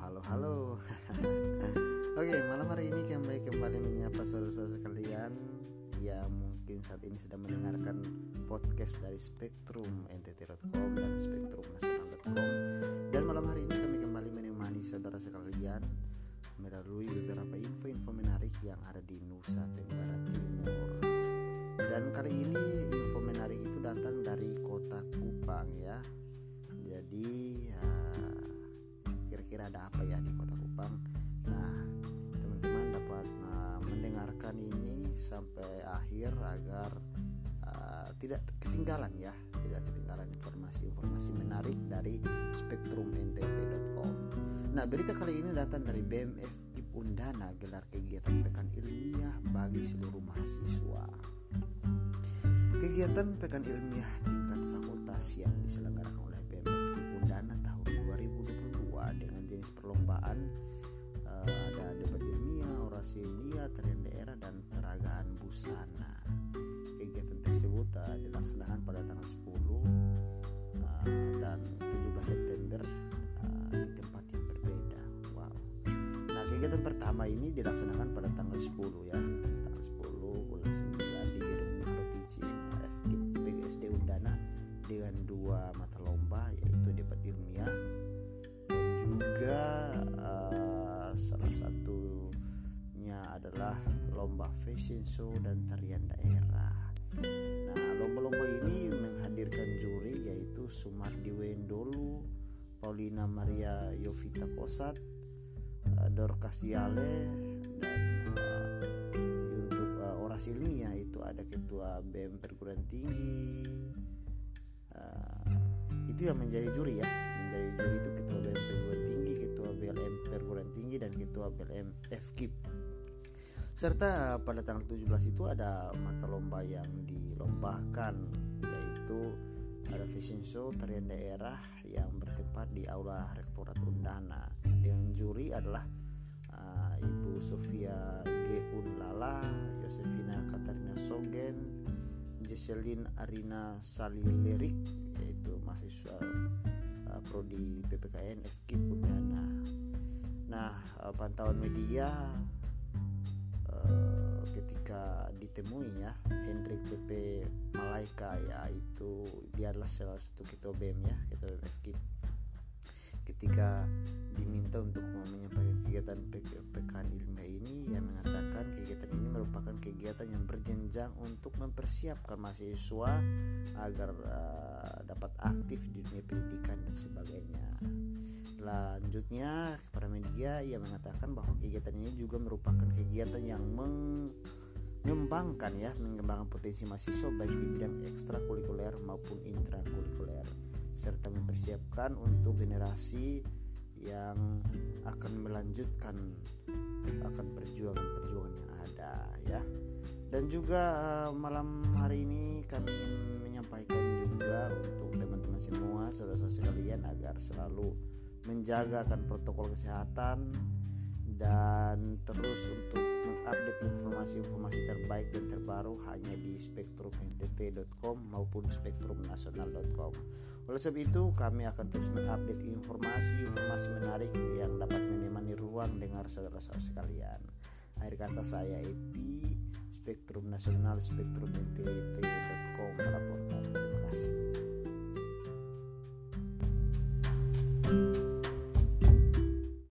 halo, halo. Oke, malam hari ini kembali kembali menyapa saudara-saudara sekalian ya mungkin saat ini sedang mendengarkan podcast dari Spektrum NTT.com dan Spektrum Nasional.com. Dan malam hari ini kami kembali menemani saudara sekalian melalui beberapa info-info menarik yang ada di Nusa Tenggara Timur. Dan kali ini info menarik itu datang dari kota Kupang ya. Jadi ya, kira-kira ada apa ya di kota Kupang. Nah teman-teman dapat uh, mendengarkan ini sampai akhir agar uh, tidak ketinggalan ya tidak ketinggalan informasi-informasi menarik dari spektrumntt.com nah berita kali ini datang dari BMF Undana gelar kegiatan pekan ilmiah bagi seluruh mahasiswa. Kegiatan pekan ilmiah tingkat fakultas yang diselenggarakan oleh perlombaan uh, ada debat ilmiah, orasi ilmiah, tarian daerah dan peragaan busana. Kegiatan tersebut uh, dilaksanakan pada tanggal 10 uh, dan 17 September uh, di tempat yang berbeda. Wow. Nah, kegiatan pertama ini dilaksanakan pada tanggal 10 ya, tanggal 10 bulan 9 di gedung Mikroticin FKIP PGSD Undana dengan dua mata lomba yaitu debat ilmiah satunya adalah lomba fashion show dan tarian daerah. Nah, lomba-lomba ini menghadirkan juri yaitu Sumardi Wendolu, Paulina Maria Yovita Kosat, uh, Dorcas Yale dan uh, untuk uh, orasi ilmiah itu ada ketua BEM perguruan tinggi uh, itu yang menjadi juri ya menjadi juri itu ketua BEM perguruan tinggi ketua BLM perguruan tinggi dan ketua BLM FKIP serta pada tanggal 17 itu ada mata lomba yang dilombakan yaitu ada fashion show tarian daerah yang bertempat di aula rektorat Undana dengan juri adalah uh, Ibu Sofia G. Unlala, Yosefina Katarina Sogen, Jesselin Arina Salilerik yaitu mahasiswa uh, prodi PPKN FKIP Undana. Nah, uh, pantauan media ditemui ya Hendrik TP Malaika ya itu dia adalah salah satu ketua BEM ya ketua BEM FKIP ketika diminta untuk menyampaikan kegiatan pekan ilmiah ini yang mengatakan kegiatan ini merupakan kegiatan yang berjenjang untuk mempersiapkan mahasiswa agar uh, dapat aktif di dunia pendidikan dan sebagainya. Lanjutnya kepada media ia mengatakan bahwa kegiatan ini juga merupakan kegiatan yang mengembangkan ya mengembangkan potensi mahasiswa baik di bidang ekstrakurikuler maupun intrakurikuler. Serta mempersiapkan untuk generasi yang akan melanjutkan akan perjuangan-perjuangan yang ada ya. Dan juga uh, malam hari ini kami ingin menyampaikan juga untuk teman-teman semua saudara-saudara sekalian agar selalu menjaga akan protokol kesehatan dan terus untuk mengupdate informasi-informasi terbaik dan terbaru hanya di spektrumntt.com maupun spektrumnasional.com. Oleh sebab itu, kami akan terus mengupdate informasi-informasi menarik yang dapat menemani ruang dengar saudara-saudara sekalian. Akhir kata saya Epi, Spektrum Nasional Spektrum NTT